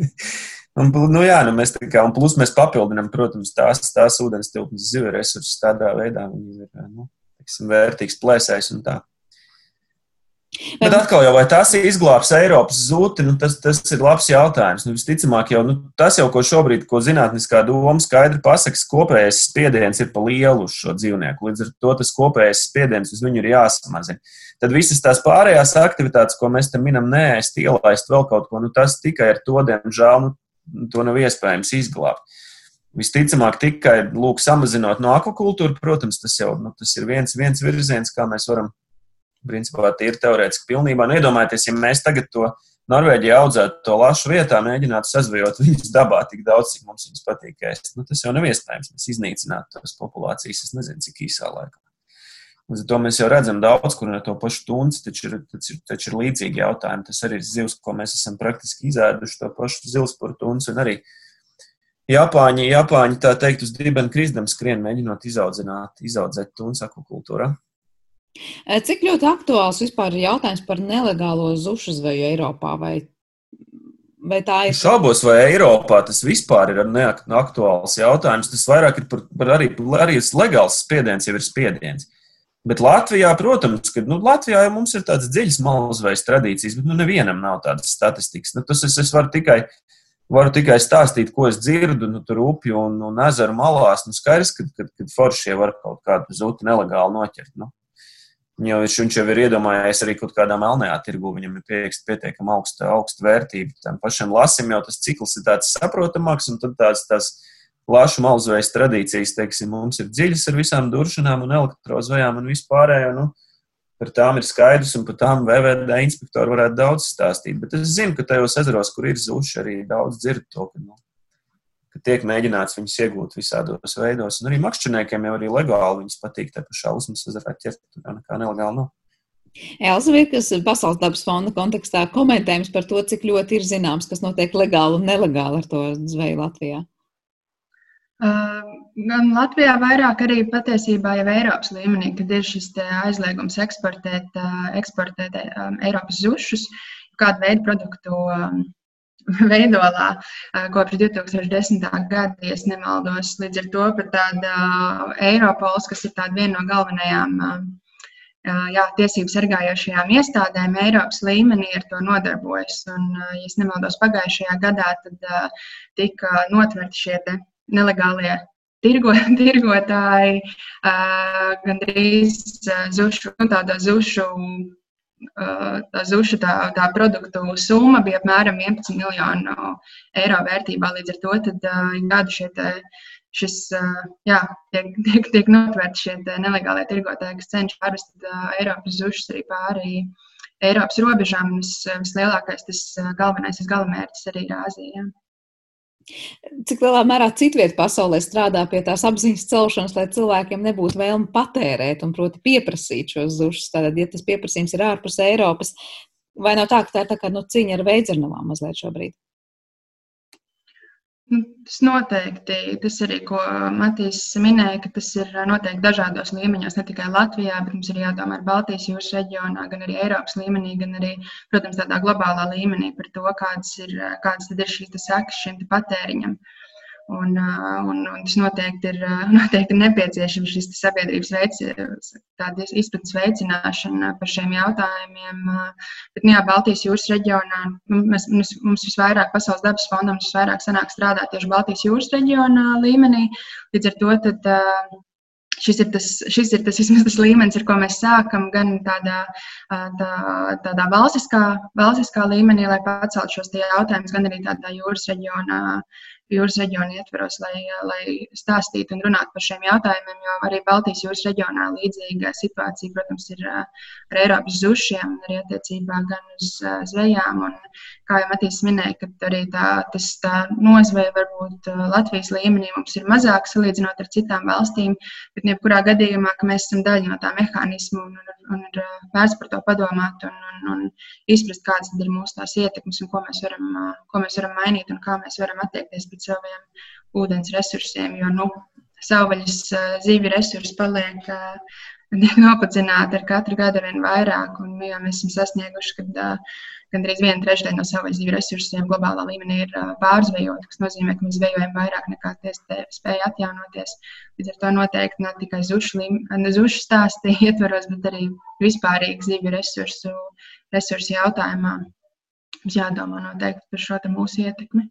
un, nu jā, nu mēs tā kā, un plus mēs papildinam, protams, tās, tās ūdens tilpnes zivju resursus tādā veidā. Viņi ir, nu, teiksim, vērtīgs plēsējs un tā. Bet atkal, jau, vai tas izglābs Eiropas zūti, nu, tas, tas ir labs jautājums. Nu, visticamāk, jau nu, tas, jau, ko šobrīd ko zinātniskā doma skaidri pasakās, kopējais spiediens ir pa lielu uz šo dzīvnieku. Līdz ar to tas kopējais spiediens uz viņu ir jāsamazina. Tad visas tās pārējās aktivitātes, ko mēs tam minam, neēst, ielaist vēl kaut ko, nu, tas tikai ar to, diemžēl, nu, to nav iespējams izglābt. Visticamāk, tikai lūk, samazinot no akvakultūra, protams, tas jau nu, tas ir viens, viens virziens, kā mēs varam principā tīri teorētiski pilnībā. Nu, iedomājieties, ja mēs tagad to Norvēģijā audzētu to lašu vietā, mēģinātu sazvejot viņus dabā tik daudz, cik mums viņus patīk ēst. Nu, tas jau nav iespējams. Mēs iznīcinātu tās populācijas, es nezinu, cik īsā laikā. Līdz ar to mēs jau redzam daudz, kur no to pašu tunci, taču ir, taču, taču ir līdzīgi jautājumi. Tas arī ir zivs, ko mēs esam praktiski izēduši, to pašu zilspuru tunci. Un arī Japāņi, Japāņi tā teikt, uz dibena krizdam skrien, mēģinot izaudzināt, izaudzēt tunci akvakultūrā. Cik ļoti aktuāls vispār ir jautājums par nelegālo zušu zveju Eiropā? Vai, vai tā ir? Šaubos, vai Eiropā tas vispār ir neaktuāls jautājums. Tas vairāk ir par, par arī, arī legāls spiediens, jau ir spiediens. Bet Latvijā, protams, ka nu, Latvijā jau mums ir tādas dziļas malzvejas tradīcijas, bet nu, nevienam nav tādas statistikas. Nu, tas es, es varu tikai, varu tikai stāstīt, ko es dzirdu nu, tur upju un, un ezeru malās. Nu, skaidrs, ka, kad, kad foršie var kaut kādu zuti nelegāli noķert. Nu. Jo viņš jau ir iedomājies arī kaut kādā melnajā tirgu, viņam ir pietiekami augsta, augsta vērtība. Tam pašam lasim jau tas cikls ir tāds saprotamāks, un tad tās, tās lašu malzvejas tradīcijas, teiksim, mums ir dziļas ar visām duršanām un elektrozvejām un vispārējo. Nu, par tām ir skaidrs, un par tām VVD inspektori varētu daudz stāstīt. Bet es zinu, ka tajos ezeros, kur ir zuši, arī daudz dzird to, ka nu, ka tiek mēģināts viņus iegūt visādos veidos. Un arī makšķerniekiem jau arī legāli viņus patīk te pašā uzmas ezerā ķert, tur jau nekā nelegāli nav. Elzviekas Pasaules dabas fonda kontekstā komentējums par to, cik ļoti ir zināms, kas notiek legāli un nelegāli ar to zveju Latvijā. Gan Latvijā, vairāk arī patiesībā jau Eiropas līmenī, kad ir šis aizliegums eksportēt, eksportēt Eiropas zušus, kādu veidu produktu veidolā kopš 2010. gada, ja nemaldos. Līdz ar to pat tāda Eiropols, kas ir tāda viena no galvenajām jā, tiesību sargājošajām iestādēm Eiropas līmenī ar to nodarbojas. Un, ja nemaldos, pagājušajā gadā tad, tika notverti šie nelegālie tirgo, tirgotāji, gandrīz zušu, nu, tāda zušu. Tā zuša tā, tā produktu summa bija apmēram 11 miljonu eiro vērtībā. Līdz ar to tad, gadu šie šis, jā, tiek, tiek, tiek notvērti šie nelegālie tirgotāji, kas cenšas pārvest Eiropas zušas arī pāri Eiropas robežām. Vis, vislielākais, tas galvenais galamērķis arī ir Āzija. Cik lielā mērā citvietā pasaulē strādā pie tās apziņas celšanas, lai cilvēkiem nebūtu vēlme patērēt un, proti, pieprasīt šos zušus? Tātad, ja tas pieprasījums ir ārpus Eiropas, vai nav tā, ka tā ir tā kā nu, cīņa ar veidzernavām mazliet šobrīd? Nu, tas noteikti, tas arī, ko Matīs minēja, ka tas ir noteikti dažādos līmeņos, ne tikai Latvijā, bet mums ir jādomā ar Baltijas jūras reģionā, gan arī Eiropas līmenī, gan arī, protams, tādā globālā līmenī par to, kādas ir, kādas ir šīs sekas šim patēriņam. Uh, Un, un, un tas noteikti ir, noteikti ir nepieciešams šis sabiedrības veids, tāda izpratnes veicināšana par šiem jautājumiem. Bet, nu, jā, Baltijas jūras reģionā nu, mēs, mums, mums visvairāk Pasaules dabas fondam visvairāk sanāk strādāt tieši Baltijas jūras reģionā līmenī. Līdz ar to tad, šis ir tas, šis ir tas, tas līmenis, ar ko mēs sākam, gan tādā, tā, tādā valstiskā, valstiskā līmenī, lai paceltu šos jautājumus, gan arī tādā jūras reģionā jūras reģiona ietveros, lai, lai stāstītu un runātu par šiem jautājumiem, jo arī Baltijas jūras reģionā līdzīga situācija, protams, ir ar Eiropas zušiem, arī attiecībā gan uz zvejām. Un, kā jau Matīs minēja, ka arī tā, tas, tā nozveja varbūt Latvijas līmenī mums ir mazāk salīdzinot ar citām valstīm, bet jebkurā gadījumā, ka mēs esam daļa no tā mehānisma un, un, un vērts par to padomāt un, un, un izprast, kādas ir mūsu tās ietekmes un ko mēs varam, ko mēs varam mainīt un kā mēs varam attiekties pret saviem ūdens resursiem. Jo nu, savvaļas zīvi resursi paliek nopacināti ar katru gadu vien vairāk. Un, nu, mēs esam sasnieguši, kad gandrīz viena trešdaļa no savvaļas zīvi resursiem globālā līmenī ir pārzvejot, kas nozīmē, ka mēs zvejojam vairāk nekā tie spēja atjaunoties. Līdz ar to noteikti ne tikai zušu, stāsti ietveros, bet arī vispārīgi zīvi resursu, resursu jautājumā. Mums jādomā noteikti par šo mūsu ietekmi.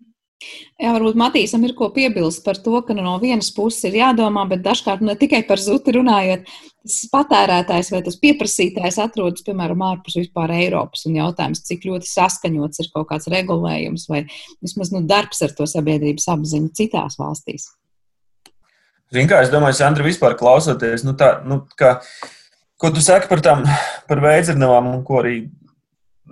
Jā, varbūt Matīsam ir ko piebilst par to, ka nu, no vienas puses ir jādomā, bet dažkārt ne tikai par zuti runājot, tas patērētājs vai tas pieprasītājs atrodas, piemēram, ārpus vispār Eiropas un jautājums, cik ļoti saskaņots ir kaut kāds regulējums vai vismaz nu, darbs ar to sabiedrības apziņu citās valstīs. Zini, kā es domāju, Sandra, vispār klausoties, nu tā, nu, kā, ko tu saki par tām, par veidzirnavām un ko arī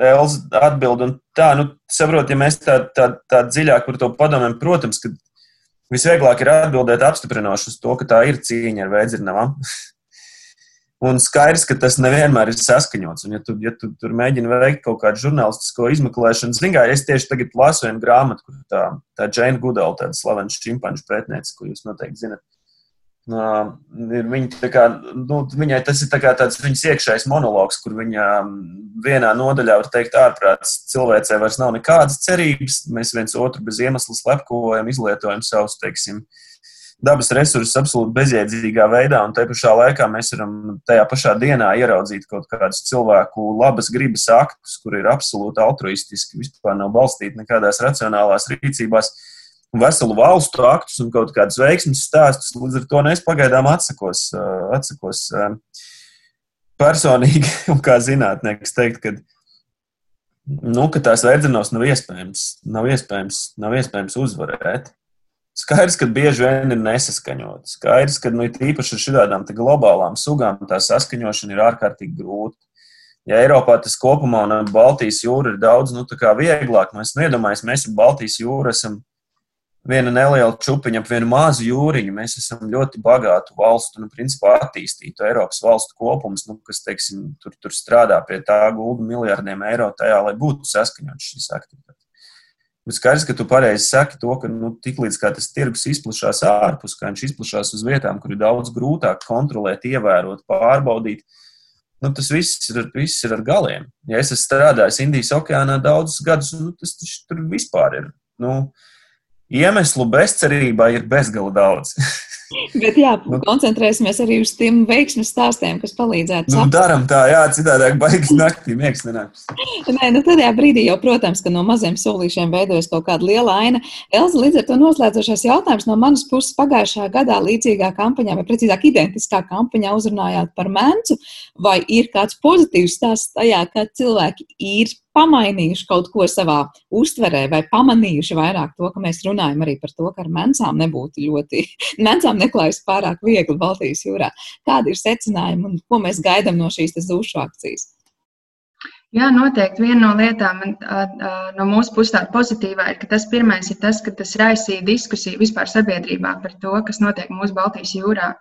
Elza atbild. Un tā, nu, saprot, ja mēs tā, tā, tā dziļāk par to padomājam, protams, ka visvieglāk ir atbildēt apstiprinoši uz to, ka tā ir cīņa ar veidzirnavām. Un skaidrs, ka tas nevienmēr ir saskaņots. Un, ja tu, ja tu tur mēģini veikt kaut kādu žurnālistisko izmeklēšanu, zināmā mērā, es tieši tagad lasu vienu grāmatu, kur tā, tā Džēna Gudela, tāda slavena čimpanžu pētniece, ko jūs noteikti zinat. Uh, viņa, kā, nu, viņai tas ir tā tāds viņas iekšējs monologs, kur viņa vienā nodaļā var teikt, ārprāts cilvēcei vairs nav nekādas cerības. Mēs viens otru bez iemesla slepkavojam, izlietojam savus, teiksim, dabas resursus absolūti bezjēdzīgā veidā, un tajā pašā laikā mēs varam tajā pašā dienā ieraudzīt kaut kādus cilvēku labas gribas aktus, kur ir absolūti altruistiski, vispār nav balstīti nekādās racionālās rīcībās veselu valstu aktus un kaut kādus veiksmus stāstus. Līdz ar to es pagaidām atsakos, atsakos personīgi, un kā zinātnieks, teikt, ka, nu, ka tās veidzenos nav iespējams, nav iespējams, nav iespējams uzvarēt. Skaidrs, ka bieži vien ir nesaskaņot. Skaidrs, ka nu, īpaši ar šādām globālām sugām tā saskaņošana ir ārkārtīgi grūta. Ja Eiropā tas kopumā un Baltijas jūra ir daudz nu, vieglāk, mēs neiedomājamies, mēs ar Baltijas jūru esam viena neliela čupiņa ap vienu mazu jūriņu. Mēs esam ļoti bagātu valstu, nu, principā attīstītu Eiropas valstu kopums, nu, kas, teiksim, tur, tur strādā pie tā, gulda miljardiem eiro tajā, lai būtu saskaņots šīs aktivitātes. Bet skaidrs, ka tu pareizi saki to, ka nu, tiklīdz tas tirgus izplatās ārpus, kā viņš izplatās uz vietām, kur ir daudz grūtāk kontrolēt, ievērot, pārbaudīt, nu, tas viss ir, viss ir ar galiem. Ja es esmu strādājis Indijas okeānā daudzus gadus, nu, tas, tas tur vispār ir. Nu, iemeslu bezcerībai ir bezgala daudz. Bet jā, nu, koncentrēsimies arī uz tiem veiksmes stāstiem, kas palīdzētu. Nu, daram tā, jā, citādāk baigas naktī miegs nenāks. Nē, nu tajā brīdī jau, protams, ka no maziem solīšiem veidojas kaut kāda liela aina. Elza, līdz ar to noslēdzošais jautājums no manas puses pagājušā gadā līdzīgā kampaņā, vai precīzāk identiskā kampaņā uzrunājāt par mēncu, vai ir kāds pozitīvs stāsts tajā, ka cilvēki ir pamainījuši kaut ko savā uztverē, vai pamanījuši vairāk to, ka mēs runājam arī par to, ka ar mencām nebūtu ļoti, mencām neklājas pārāk viegli Baltijas jūrā. Kādi ir secinājumi un ko mēs gaidām no šīs zušu akcijas? Jā, noteikti. Viena no lietām no mūsu puses tāda pozitīvā ir, ka tas pirmais ir tas, ka tas raisīja diskusiju vispār sabiedrībā par to, kas notiek mūsu Baltijas jūrā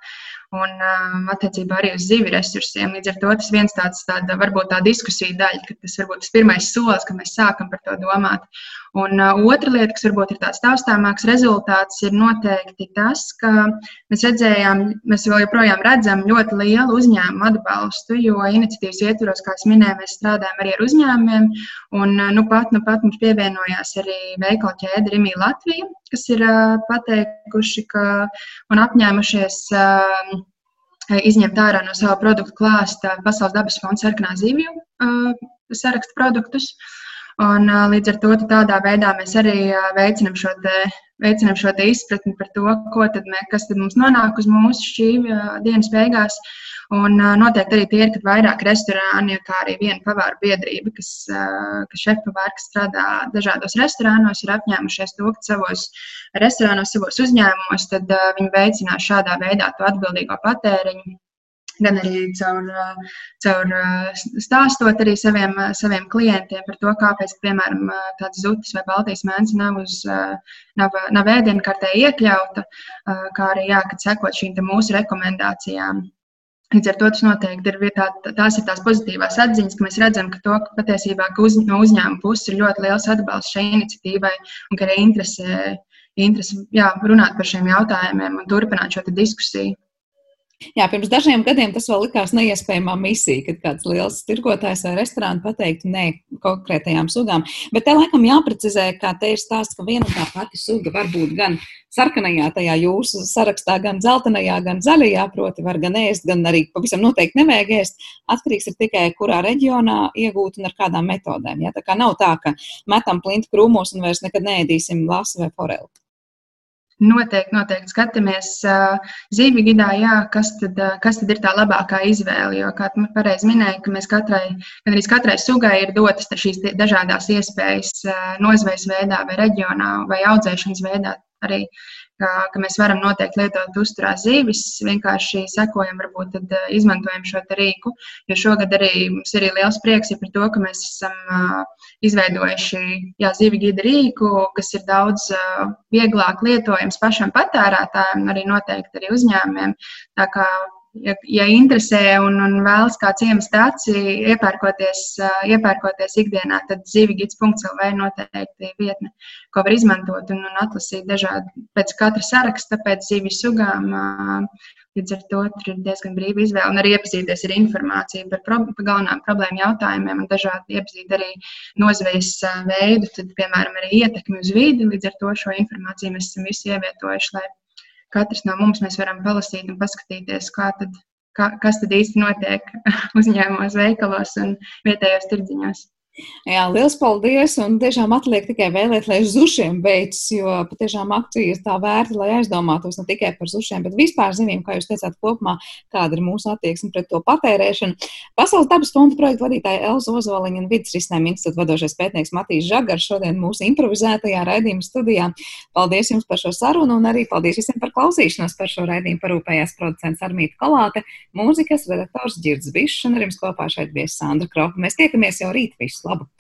un um, attiecībā arī uz zivju resursiem. Līdz ar to tas viens tāds, tāda, varbūt tā diskusija daļa, ka tas varbūt tas pirmais solis, ka mēs sākam par to domāt. Un uh, otra lieta, kas varbūt ir tāds taustāmāks rezultāts, ir noteikti tas, ka mēs redzējām, mēs vēl joprojām redzam ļoti lielu uzņēmumu atbalstu, jo iniciatīvas ietvaros, kā es minēju, mēs strādājam arī ar uzņēmumiem. Un uh, nu pat, nu pat mums pievienojās arī veikalu ķēde Rimī Latvija, kas ir uh, pateikuši, ka un apņēmušies uh, izņemt ārā no sava produktu klāsta Pasaules dabas fonda sarkanā zivju uh, sarakstu produktus. Uh, Un, līdz ar to tādā veidā mēs arī veicinām šo, te, veicinam šo izpratni par to, tad mē, kas tad mums nonāk uz mūsu šī dienas beigās. Un noteikti arī tie ir vairāk restorāni, kā arī viena pavāra biedrība, kas, kas šefpavāri, kas strādā dažādos restorānos, ir apņēmušies to, ka savos restorānos, savos uzņēmumos, tad viņi veicinās šādā veidā to atbildīgo patēriņu gan arī caur, caur stāstot arī saviem, saviem klientiem par to, kāpēc, piemēram, tāds zutis vai baltijas mēnesis nav, uz, nav, nav ēdienkartē iekļauta, kā arī, jā, kad sekot šīm mūsu rekomendācijām. Līdz ar to tas noteikti ir tā, tās ir tās pozitīvās atziņas, ka mēs redzam, ka to ka patiesībā ka uz, no uzņēmuma puses ir ļoti liels atbalsts šai iniciatīvai un ka arī interese, interese jā, runāt par šiem jautājumiem un turpināt šo diskusiju. Jā, pirms dažiem gadiem tas vēl likās neiespējamā misija, kad kāds liels tirgotājs vai restorāns pateiktu nē konkrētajām sugām. Bet te laikam jāprecizē, kā te ir stāsts, ka viena tā pati suga var būt gan sarkanajā tajā jūsu sarakstā, gan dzeltenajā, gan zaļajā, proti var gan ēst, gan arī pavisam noteikti nevajag ēst. Atkarīgs ir tikai, kurā reģionā iegūt un ar kādām metodēm. Jā? Tā kā nav tā, ka metam plinti krūmos un vairs nekad neēdīsim lasu vai foreli. Noteikti, noteikti skatāmies zīmju gidā, jā, kas, tad, kas tad ir tā labākā izvēle. Jo, kā jūs pareizi minējāt, ka mēs katrai, gan arī katrai sugai ir dotas šīs dažādas iespējas nozvejas veidā, vai reģionā, vai audzēšanas veidā. Arī ka, ka mēs varam noteikti lietot uzturā zīves, vienkārši sekojam, varbūt tad eh, izmantojam šo rīku. Jo šogad arī mums ir liels prieks par to, ka mēs esam uh, izveidojuši jā, zīvi gida rīku, kas ir daudz uh, vieglāk lietojams pašam patērētājam arī noteikti arī uzņēmumiem. Tā kā ja, ja interesē un, un vēlas kā ciemos stāciju iepērkoties, iepērkoties ikdienā, tad zivigits.lv ir noteikti vietne, ko var izmantot un, un atlasīt dažādi pēc katra saraksta, pēc zivju sugām. Līdz ar to tur ir diezgan brīva izvēle un arī iepazīties ar informāciju par, pro, par galvenām problēmu jautājumiem un dažādi iepazīt arī nozvejas veidu, tad, piemēram, arī ietekmi uz vidi. Līdz ar to šo informāciju mēs esam visi ievietojuši, lai katrs no mums varam palasīt un paskatīties, kā tad, kā, kas tad īsti notiek uzņēmumos, veikalos un vietējos tirdziņos. Jā, liels paldies! Un tiešām atliek tikai vēlēt, lai zušiem beidzas, jo patiešām akcija ir tā vērta, lai aizdomātos ne tikai par zušiem, bet vispār zinām, kā jūs teicāt, kopumā, kāda ir mūsu attieksme pret to patērēšanu. Pasaules dabas fonda projekta vadītāja Elza Ozoliņa un vidas risinājuma institūta vadošais pētnieks Matīs Žagars šodien mūsu improvizētajā raidījuma studijā. Paldies jums par šo sarunu un arī paldies visiem par klausīšanos par šo raidījumu parūpējās producents Armīta Kalāte, mūzikas redaktors Girds Bišs un ar jums kopā šeit viesis Sandra Kropa. Mēs tiekamies jau rīt visu Trump